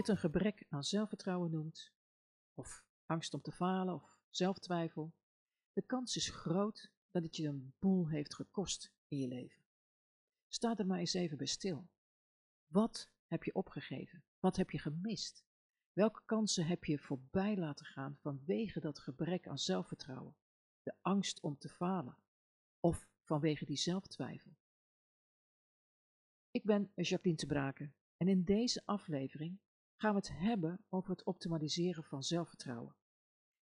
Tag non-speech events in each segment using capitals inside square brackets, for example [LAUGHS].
het een gebrek aan zelfvertrouwen noemt, of angst om te falen of zelftwijfel, de kans is groot dat het je een boel heeft gekost in je leven. Sta er maar eens even bij stil. Wat heb je opgegeven? Wat heb je gemist? Welke kansen heb je voorbij laten gaan vanwege dat gebrek aan zelfvertrouwen, de angst om te falen of vanwege die zelftwijfel? Ik ben Jacqueline te Braken en in deze aflevering gaan we het hebben over het optimaliseren van zelfvertrouwen.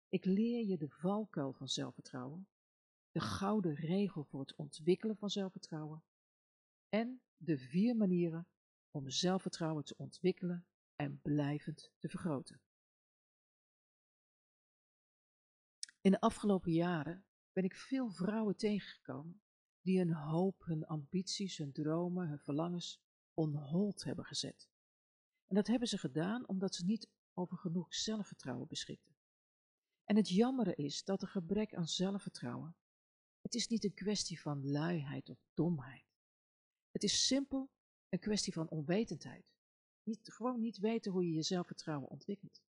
Ik leer je de valkuil van zelfvertrouwen, de gouden regel voor het ontwikkelen van zelfvertrouwen en de vier manieren om zelfvertrouwen te ontwikkelen en blijvend te vergroten. In de afgelopen jaren ben ik veel vrouwen tegengekomen die hun hoop, hun ambities, hun dromen, hun verlangens on hold hebben gezet. En dat hebben ze gedaan omdat ze niet over genoeg zelfvertrouwen beschikten. En het jammere is dat een gebrek aan zelfvertrouwen, het is niet een kwestie van luiheid of domheid. Het is simpel een kwestie van onwetendheid. Niet, gewoon niet weten hoe je je zelfvertrouwen ontwikkelt.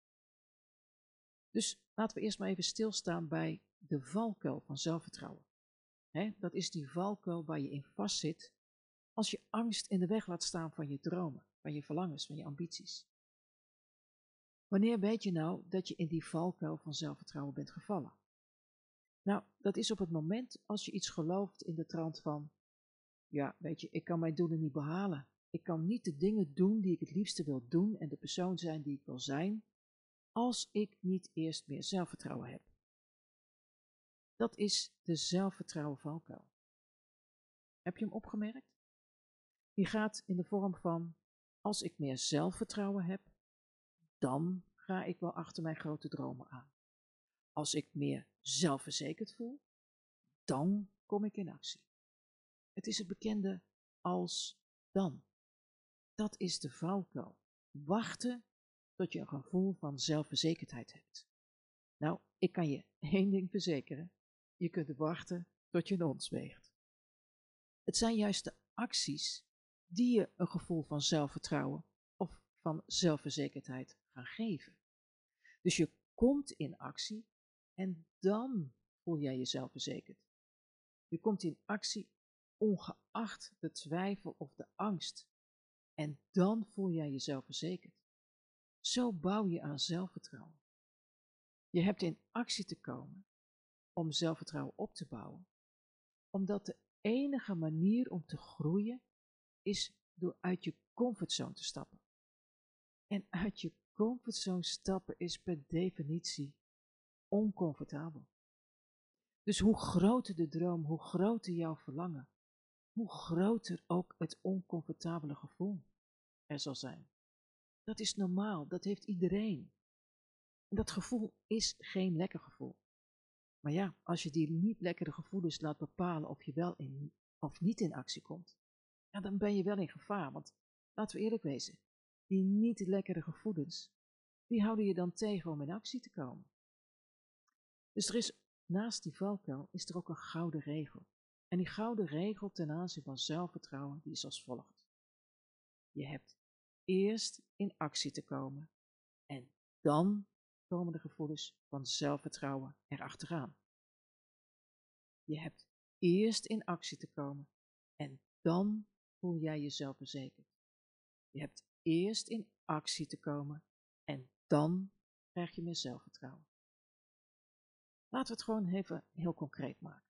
Dus laten we eerst maar even stilstaan bij de valkuil van zelfvertrouwen. dat is die valkuil waar je in vastzit als je angst in de weg laat staan van je dromen, van je verlangens, van je ambities. Wanneer weet je nou dat je in die valkuil van zelfvertrouwen bent gevallen? Nou, dat is op het moment als je iets gelooft in de trant van, ja, weet je, ik kan mijn doelen niet behalen. Ik kan niet de dingen doen die ik het liefste wil doen en de persoon zijn die ik wil zijn, als ik niet eerst meer zelfvertrouwen heb. Dat is de zelfvertrouwen valkuil. Heb je hem opgemerkt? Die gaat in de vorm van, als ik meer zelfvertrouwen heb, dan ga ik wel achter mijn grote dromen aan. Als ik meer zelfverzekerd voel, dan kom ik in actie. Het is het bekende als dan. Dat is de valkuil. Wachten tot je een gevoel van zelfverzekerdheid hebt. Nou, ik kan je [LAUGHS] één ding verzekeren. Je kunt wachten tot je een ons weegt. Het zijn juist de acties die je een gevoel van zelfvertrouwen of van zelfverzekerdheid gaan geven. Dus je komt in actie en dan voel jij jezelf verzekerd. Je komt in actie ongeacht de twijfel of de angst. En dan voel jij jezelf verzekerd. Zo bouw je aan zelfvertrouwen. Je hebt in actie te komen om zelfvertrouwen op te bouwen, omdat de enige manier om te groeien is door uit je comfortzone te stappen. En uit je comfortzone stappen is per definitie oncomfortabel. Dus hoe groter de droom, hoe groter jouw verlangen, hoe groter ook het oncomfortabele gevoel er zal zijn. Dat is normaal, dat heeft iedereen. En dat gevoel is geen lekker gevoel. Maar ja, als je die niet lekkere gevoelens laat bepalen of je wel in of niet in actie komt, ja, dan ben je wel in gevaar. Want laten we eerlijk wezen, die niet lekkere gevoelens, die houden je dan tegen om in actie te komen. Dus er is naast die valkuil is er ook een gouden regel. En die gouden regel ten aanzien van zelfvertrouwen, die is als volgt. Je hebt eerst in actie te komen en dan komen de gevoelens van zelfvertrouwen erachteraan. Je hebt eerst in actie te komen en dan voel jij jezelf verzekerd. Je hebt eerst in actie te komen en dan krijg je meer zelfvertrouwen. Laten we het gewoon even heel concreet maken.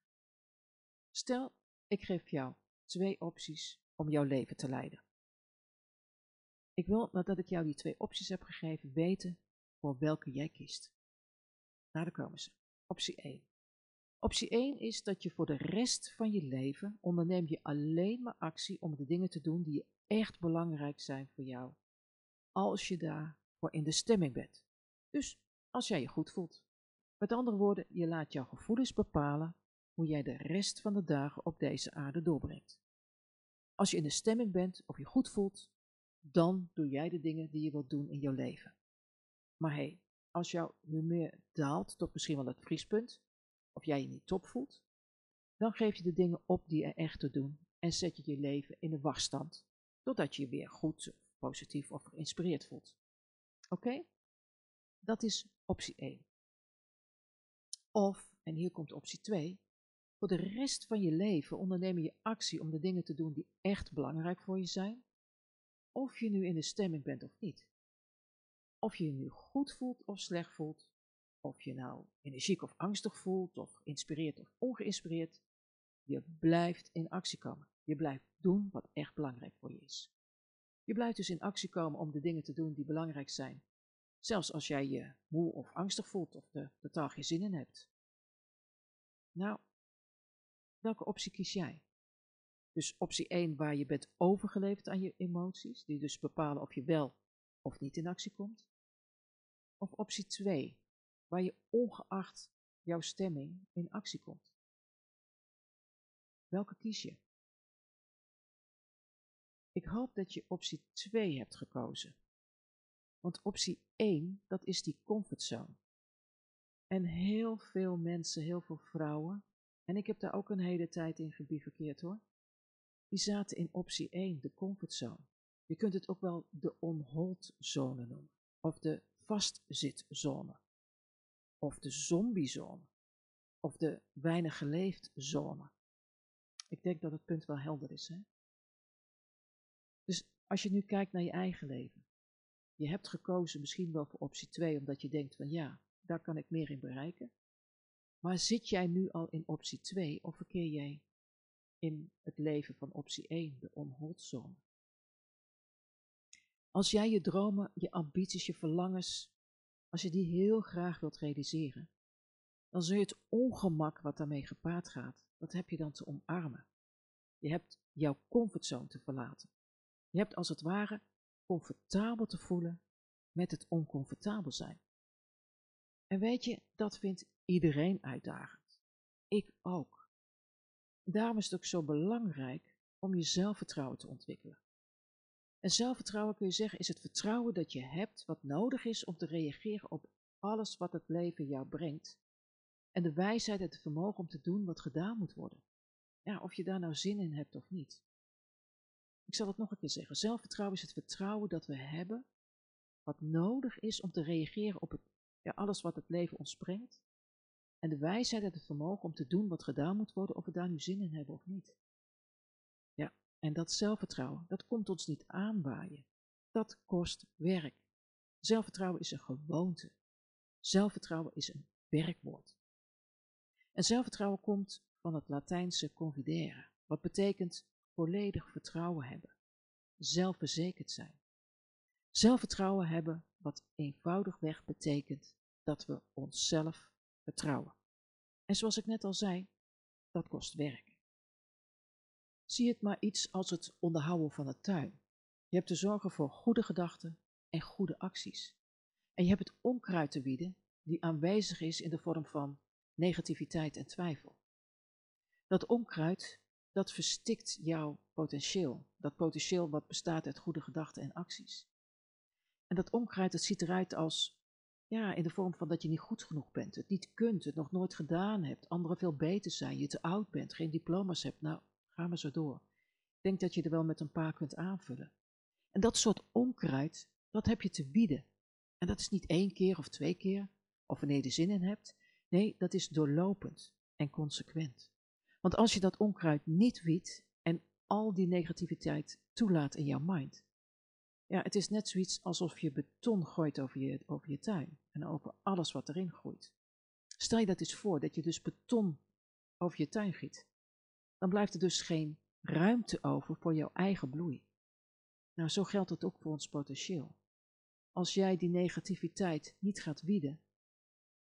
Stel, ik geef jou twee opties om jouw leven te leiden. Ik wil, nadat ik jou die twee opties heb gegeven, weten voor welke jij kiest. Nou, daar komen ze. Optie 1. Optie 1 is dat je voor de rest van je leven onderneem je alleen maar actie om de dingen te doen die echt belangrijk zijn voor jou. Als je daarvoor in de stemming bent. Dus als jij je goed voelt. Met andere woorden, je laat jouw gevoelens bepalen hoe jij de rest van de dagen op deze aarde doorbrengt. Als je in de stemming bent of je goed voelt, dan doe jij de dingen die je wilt doen in jouw leven. Maar hé, hey, als jouw humeur daalt tot misschien wel het vriespunt, of jij je niet top voelt, dan geef je de dingen op die er echt te doen en zet je je leven in een wachtstand, totdat je je weer goed, positief of geïnspireerd voelt. Oké? Dat is optie 1. Of, en hier komt optie 2, voor de rest van je leven onderneem je actie om de dingen te doen die echt belangrijk voor je zijn, of je nu in de stemming bent of niet. Of je je nu goed voelt of slecht voelt, of je nou energiek of angstig voelt, of geïnspireerd of ongeïnspireerd, je blijft in actie komen. Je blijft doen wat echt belangrijk voor je is. Je blijft dus in actie komen om de dingen te doen die belangrijk zijn. Zelfs als jij je moe of angstig voelt of er totaal geen zin in hebt. Nou, welke optie kies jij? Dus optie 1 waar je bent overgeleverd aan je emoties, die dus bepalen of je wel of niet in actie komt. Of optie 2, waar je ongeacht jouw stemming in actie komt. Welke kies je? Ik hoop dat je optie 2 hebt gekozen. Want optie 1, dat is die comfortzone. En heel veel mensen, heel veel vrouwen, en ik heb daar ook een hele tijd in gebivakkeerd hoor, die zaten in optie 1, de comfortzone. Je kunt het ook wel de on-hold zone noemen, of de vastzitzone, of de zombiezone, of de weinig geleefd zone. Ik denk dat het punt wel helder is. Hè? Dus als je nu kijkt naar je eigen leven, je hebt gekozen misschien wel voor optie 2, omdat je denkt van ja, daar kan ik meer in bereiken. Maar zit jij nu al in optie 2 of verkeer jij in het leven van optie 1, de on-hold zone? Als jij je dromen, je ambities, je verlangens, als je die heel graag wilt realiseren, dan zul je het ongemak wat daarmee gepaard gaat, wat heb je dan te omarmen? Je hebt jouw comfortzone te verlaten. Je hebt als het ware comfortabel te voelen met het oncomfortabel zijn. En weet je, dat vindt iedereen uitdagend. Ik ook. Daarom is het ook zo belangrijk om je zelfvertrouwen te ontwikkelen. En zelfvertrouwen kun je zeggen is het vertrouwen dat je hebt wat nodig is om te reageren op alles wat het leven jou brengt. En de wijsheid en het vermogen om te doen wat gedaan moet worden. Ja, of je daar nou zin in hebt of niet. Ik zal het nog een keer zeggen. Zelfvertrouwen is het vertrouwen dat we hebben wat nodig is om te reageren op ja, alles wat het leven ons brengt. En de wijsheid en het vermogen om te doen wat gedaan moet worden, of we daar nu zin in hebben of niet. En dat zelfvertrouwen, dat komt ons niet aanwaaien. Dat kost werk. Zelfvertrouwen is een gewoonte. Zelfvertrouwen is een werkwoord. En zelfvertrouwen komt van het Latijnse convidere, wat betekent volledig vertrouwen hebben, zelfverzekerd zijn. Zelfvertrouwen hebben, wat eenvoudigweg betekent dat we onszelf vertrouwen. En zoals ik net al zei, dat kost werk. Zie het maar iets als het onderhouden van een tuin. Je hebt te zorgen voor goede gedachten en goede acties. En je hebt het onkruid te wieden die aanwezig is in de vorm van negativiteit en twijfel. Dat onkruid, dat verstikt jouw potentieel. Dat potentieel wat bestaat uit goede gedachten en acties. En dat onkruid, dat ziet eruit als, ja, in de vorm van dat je niet goed genoeg bent, het niet kunt, het nog nooit gedaan hebt, anderen veel beter zijn, je te oud bent, geen diploma's hebt. Nou, maar zo door. Ik denk dat je er wel met een paar kunt aanvullen. En dat soort onkruid, dat heb je te bieden. En dat is niet één keer of twee keer, of wanneer je er zin in hebt. Nee, dat is doorlopend en consequent. Want als je dat onkruid niet wiedt en al die negativiteit toelaat in jouw mind, ja, het is net zoiets alsof je beton gooit over je, over je tuin en over alles wat erin groeit. Stel je dat eens voor dat je dus beton over je tuin giet. Dan blijft er dus geen ruimte over voor jouw eigen bloei. Nou, zo geldt het ook voor ons potentieel. Als jij die negativiteit niet gaat wieden,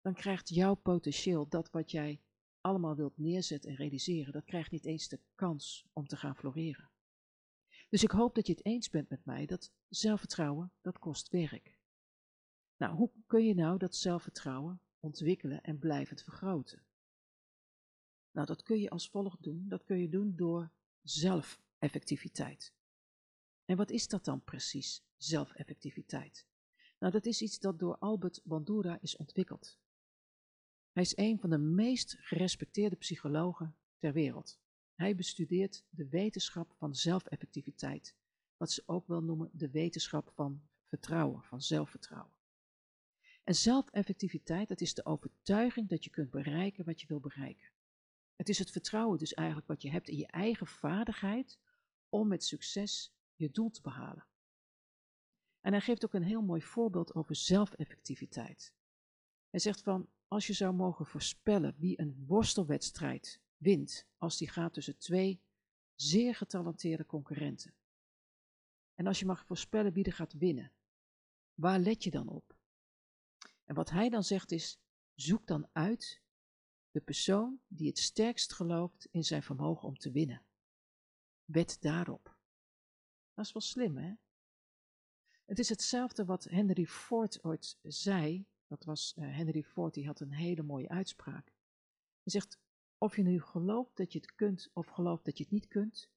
dan krijgt jouw potentieel, dat wat jij allemaal wilt neerzetten en realiseren, dat krijgt niet eens de kans om te gaan floreren. Dus ik hoop dat je het eens bent met mij dat zelfvertrouwen, dat kost werk. Nou, hoe kun je nou dat zelfvertrouwen ontwikkelen en blijvend vergroten? Nou, dat kun je als volgt doen. Dat kun je doen door zelfeffectiviteit. En wat is dat dan precies, zelfeffectiviteit? Nou, dat is iets dat door Albert Bandura is ontwikkeld. Hij is een van de meest gerespecteerde psychologen ter wereld. Hij bestudeert de wetenschap van zelfeffectiviteit, wat ze ook wel noemen de wetenschap van vertrouwen, van zelfvertrouwen. En zelfeffectiviteit, dat is de overtuiging dat je kunt bereiken wat je wil bereiken. Het is het vertrouwen dus eigenlijk wat je hebt in je eigen vaardigheid om met succes je doel te behalen. En hij geeft ook een heel mooi voorbeeld over zelfeffectiviteit. Hij zegt van, als je zou mogen voorspellen wie een worstelwedstrijd wint, als die gaat tussen twee zeer getalenteerde concurrenten. En als je mag voorspellen wie er gaat winnen, waar let je dan op? En wat hij dan zegt is, zoek dan uit de persoon die het sterkst gelooft in zijn vermogen om te winnen. Wed daarop. Dat is wel slim, hè? Het is hetzelfde wat Henry Ford ooit zei. Dat was uh, Henry Ford, die had een hele mooie uitspraak. Hij zegt: Of je nu gelooft dat je het kunt of gelooft dat je het niet kunt,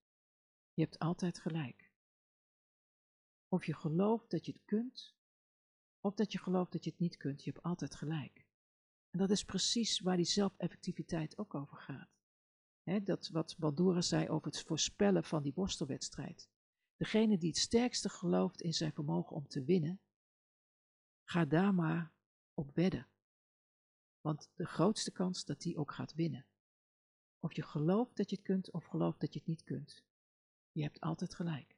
je hebt altijd gelijk. Of je gelooft dat je het kunt, of dat je gelooft dat je het niet kunt, je hebt altijd gelijk. En dat is precies waar die zelfeffectiviteit ook over gaat. dat wat Bandura zei over het voorspellen van die worstelwedstrijd. Degene die het sterkste gelooft in zijn vermogen om te winnen, ga daar maar op wedden. Want de grootste kans dat die ook gaat winnen. Of je gelooft dat je het kunt of gelooft dat je het niet kunt. Je hebt altijd gelijk.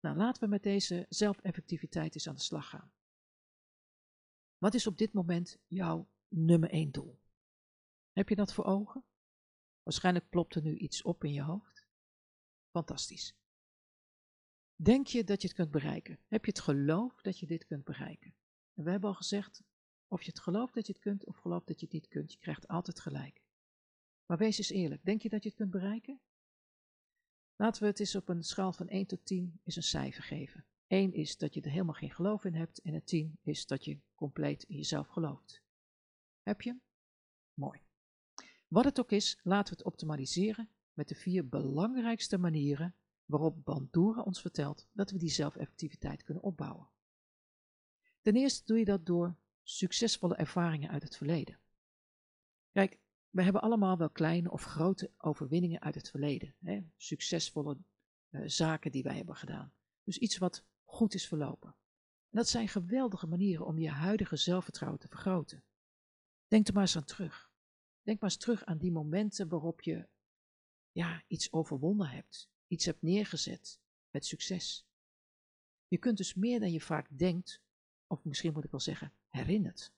Nou, laten we met deze zelfeffectiviteit eens aan de slag gaan. Wat is op dit moment jouw nummer één doel? Heb je dat voor ogen? Waarschijnlijk plopt er nu iets op in je hoofd. Fantastisch. Denk je dat je het kunt bereiken? Heb je het geloof dat je dit kunt bereiken? En we hebben al gezegd, of je het gelooft dat je het kunt of gelooft dat je het niet kunt, je krijgt altijd gelijk. Maar wees eens eerlijk, denk je dat je het kunt bereiken? Laten we het eens op een schaal van 1 tot 10 eens een cijfer geven. 1 is dat je er helemaal geen geloof in hebt en een 10 is dat je compleet in jezelf gelooft. Heb je? Mooi. Wat het ook is, laten we het optimaliseren met de vier belangrijkste manieren waarop Bandura ons vertelt dat we die zelfeffectiviteit kunnen opbouwen. Ten eerste doe je dat door succesvolle ervaringen uit het verleden. Kijk, we hebben allemaal wel kleine of grote overwinningen uit het verleden. Hè? Succesvolle uh, zaken die wij hebben gedaan. Dus iets wat goed is verlopen. En dat zijn geweldige manieren om je huidige zelfvertrouwen te vergroten. Denk er maar eens aan terug. Denk maar eens terug aan die momenten waarop je ja, iets overwonnen hebt, iets hebt neergezet met succes. Je kunt dus meer dan je vaak denkt, of misschien moet ik wel zeggen, herinnert.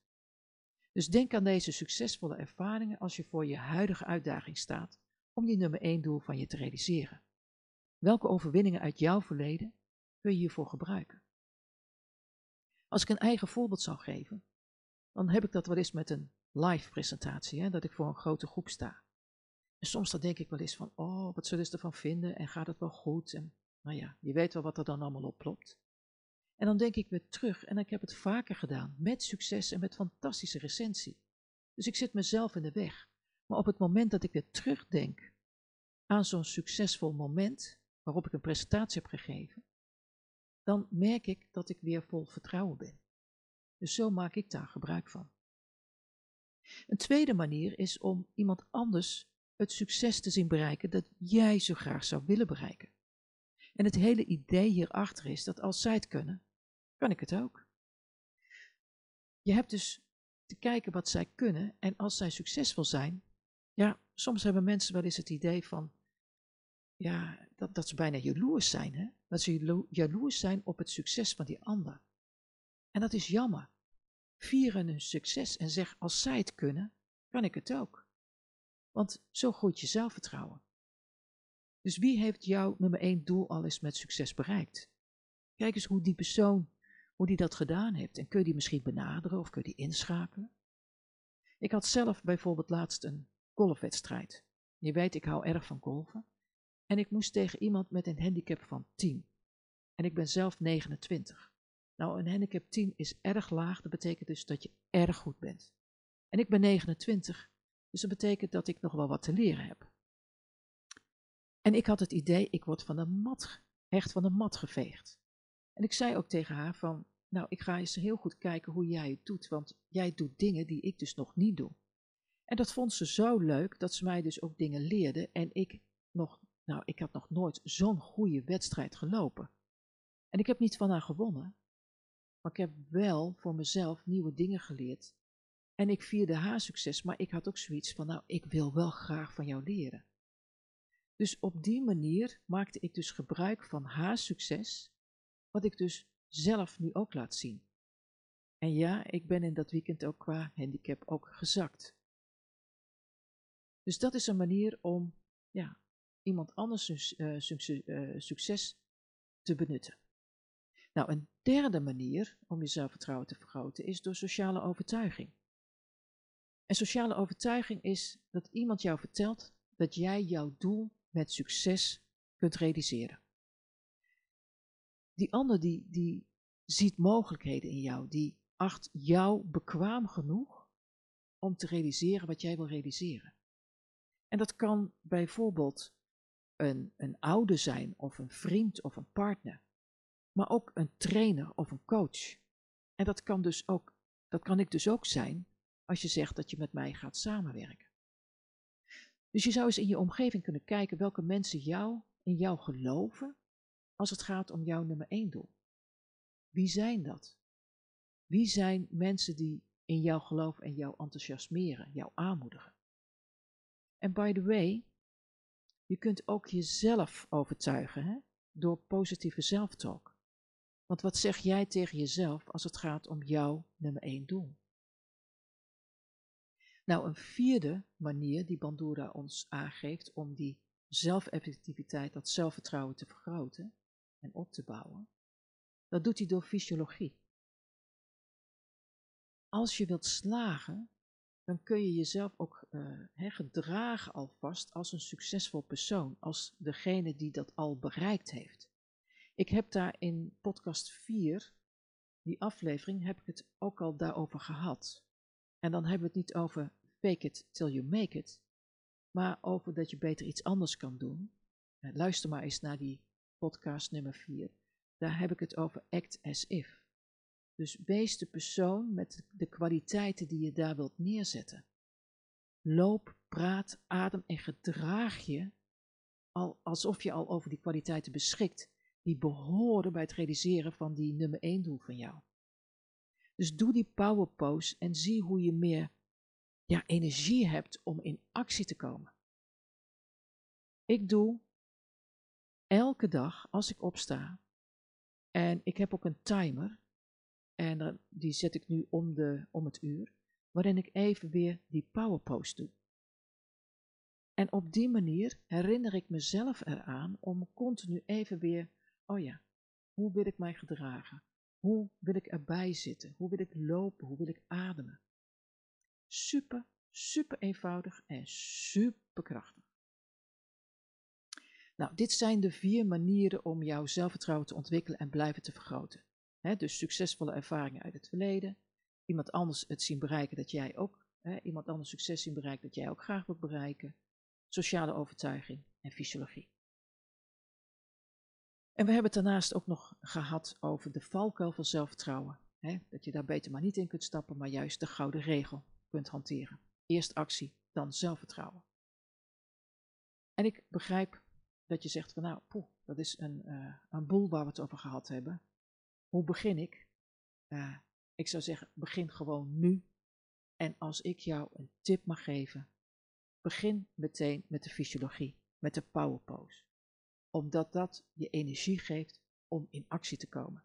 Dus denk aan deze succesvolle ervaringen als je voor je huidige uitdaging staat om die nummer één doel van je te realiseren. Welke overwinningen uit jouw verleden kun je hiervoor gebruiken? Als ik een eigen voorbeeld zou geven, dan heb ik dat wel eens met een live presentatie, hè, dat ik voor een grote groep sta. En soms dan denk ik wel eens van, oh, wat zullen ze ervan vinden en gaat het wel goed? En nou ja, je weet wel wat er dan allemaal oplopt. En dan denk ik weer terug en ik heb het vaker gedaan, met succes en met fantastische recensie. Dus ik zit mezelf in de weg. Maar op het moment dat ik weer terugdenk aan zo'n succesvol moment waarop ik een presentatie heb gegeven, dan merk ik dat ik weer vol vertrouwen ben. Dus zo maak ik daar gebruik van. Een tweede manier is om iemand anders het succes te zien bereiken dat jij zo graag zou willen bereiken. En het hele idee hierachter is dat als zij het kunnen, kan ik het ook. Je hebt dus te kijken wat zij kunnen en als zij succesvol zijn, ja, soms hebben mensen wel eens het idee van, ja, dat, dat ze bijna jaloers zijn, hè? Dat ze jaloers zijn op het succes van die ander. En dat is jammer. Vieren hun succes en zeg, als zij het kunnen, kan ik het ook. Want zo groeit je zelfvertrouwen. Dus wie heeft jouw nummer één doel al eens met succes bereikt? Kijk eens hoe die persoon, hoe die dat gedaan heeft. En kun je die misschien benaderen of kun je die inschakelen? Ik had zelf bijvoorbeeld laatst een golfwedstrijd. Je weet, ik hou erg van golven. En ik moest tegen iemand met een handicap van 10. En ik ben zelf 29. Nou, een handicap 10 is erg laag. Dat betekent dus dat je erg goed bent. En ik ben 29. Dus dat betekent dat ik nog wel wat te leren heb. En ik had het idee, ik word van de mat, echt van de mat geveegd. En ik zei ook tegen haar van, nou, ik ga eens heel goed kijken hoe jij het doet, want jij doet dingen die ik dus nog niet doe. En dat vond ze zo leuk dat ze mij dus ook dingen leerde en ik nog, nou, ik had nog nooit zo'n goede wedstrijd gelopen. En ik heb niet van haar gewonnen, Maar ik heb wel voor mezelf nieuwe dingen geleerd. En ik vierde haar succes, maar ik had ook zoiets van, nou, ik wil wel graag van jou leren. Dus op die manier maakte ik dus gebruik van haar succes, wat ik dus zelf nu ook laat zien. En ja, ik ben in dat weekend ook qua handicap ook gezakt. Dus dat is een manier om ja, iemand anders uh, succes te benutten. Nou, een derde manier om je zelfvertrouwen te vergroten is door sociale overtuiging. En sociale overtuiging is dat iemand jou vertelt dat jij jouw doel met succes kunt realiseren. Die ander die, die ziet mogelijkheden in jou, die acht jou bekwaam genoeg om te realiseren wat jij wil realiseren. En dat kan bijvoorbeeld een, een oude zijn, of een vriend of een partner, maar ook een trainer of een coach. En dat kan, dus ook, dat kan ik dus ook zijn als je zegt dat je met mij gaat samenwerken. Dus je zou eens in je omgeving kunnen kijken welke mensen jou in jou geloven als het gaat om jouw nummer één doel. Wie zijn dat? Wie zijn mensen die in jou geloven en jou enthousiasmeren, jou aanmoedigen? En by the way, je kunt ook jezelf overtuigen hè? door positieve zelftalk. Want wat zeg jij tegen jezelf als het gaat om jouw nummer één doel? Nou, een vierde manier die Bandura ons aangeeft om die zelfeffectiviteit, dat zelfvertrouwen te vergroten en op te bouwen, dat doet hij door fysiologie. Als je wilt slagen, dan kun je jezelf ook uh, gedragen alvast als een succesvol persoon, als degene die dat al bereikt heeft. Ik heb daar in podcast 4, die aflevering, heb ik het ook al daarover gehad. En dan hebben we het niet over fake it till you make it, maar over dat je beter iets anders kan doen. Eh, luister maar eens naar die podcast nummer 4. Daar heb ik het over act as if. Dus wees de persoon met de kwaliteiten die je daar wilt neerzetten. Loop, praat, adem en gedraag je al, alsof je al over die kwaliteiten beschikt, die behoren bij het realiseren van die nummer 1 doel van jou. Dus doe die power pose en zie hoe je meer ja, energie hebt om in actie te komen. Ik doe elke dag als ik opsta, en ik heb ook een timer, en die zet ik nu om, de, om het uur, waarin ik even weer die power pose doe. En op die manier herinner ik mezelf eraan om continu even weer, oh ja, hoe wil ik mij gedragen? Hoe wil ik erbij zitten? Hoe wil ik lopen? Hoe wil ik ademen? Super, super eenvoudig en super krachtig. Nou, dit zijn de vier manieren om jouw zelfvertrouwen te ontwikkelen en blijven te vergroten. Dus succesvolle ervaringen uit het verleden, iemand anders het zien bereiken dat jij ook, iemand anders succes zien bereiken dat jij ook graag wilt bereiken, sociale overtuiging en fysiologie. En we hebben het daarnaast ook nog gehad over de valkuil van zelfvertrouwen. dat je daar beter maar niet in kunt stappen, maar juist de gouden regel kunt hanteren. Eerst actie, dan zelfvertrouwen. En ik begrijp dat je zegt van nou, poeh, dat is een, uh, een boel waar we het over gehad hebben. Hoe begin ik? Uh, ik zou zeggen, begin gewoon nu. En als ik jou een tip mag geven, begin meteen met de fysiologie, met de power pose. Omdat dat je energie geeft om in actie te komen.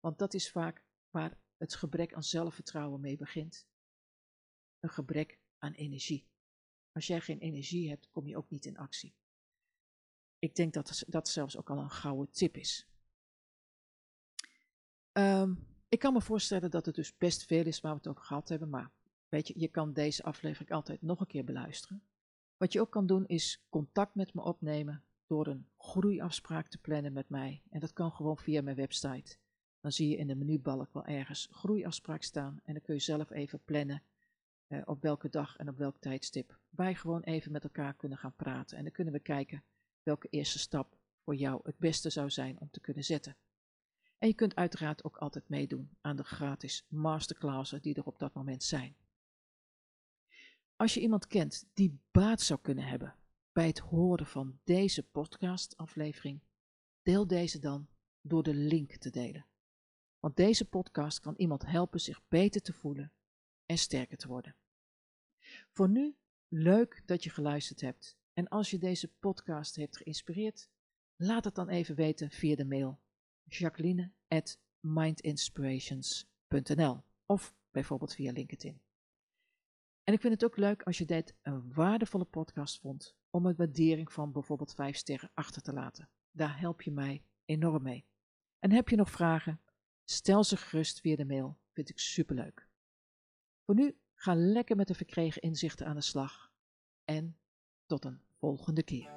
Want dat is vaak waar het gebrek aan zelfvertrouwen mee begint. Een gebrek aan energie. Als jij geen energie hebt, kom je ook niet in actie. Ik denk dat dat zelfs ook al een gouden tip is. Um, ik kan me voorstellen dat het dus best veel is waar we het over gehad hebben, maar weet je, je kan deze aflevering altijd nog een keer beluisteren. Wat je ook kan doen is contact met me opnemen door een groeiafspraak te plannen met mij. En dat kan gewoon via mijn website. Dan zie je in de menubalk wel ergens groeiafspraak staan en dan kun je zelf even plannen eh, op welke dag en op welk tijdstip wij gewoon even met elkaar kunnen gaan praten. En dan kunnen we kijken welke eerste stap voor jou het beste zou zijn om te kunnen zetten. En je kunt uiteraard ook altijd meedoen aan de gratis masterclasses die er op dat moment zijn. Als je iemand kent die baat zou kunnen hebben bij het horen van deze podcastaflevering, deel deze dan door de link te delen. Want deze podcast kan iemand helpen zich beter te voelen en sterker te worden. Voor nu, leuk dat je geluisterd hebt. En als je deze podcast heeft geïnspireerd, laat het dan even weten via de mail jacqueline@mindinspirations.nl of bijvoorbeeld via LinkedIn. En ik vind het ook leuk als je dit een waardevolle podcast vond om een waardering van bijvoorbeeld 5 sterren achter te laten. Daar help je mij enorm mee. En heb je nog vragen? Stel ze gerust via de mail. Vind ik superleuk. Voor nu, ga lekker met de verkregen inzichten aan de slag. En tot een volgende keer.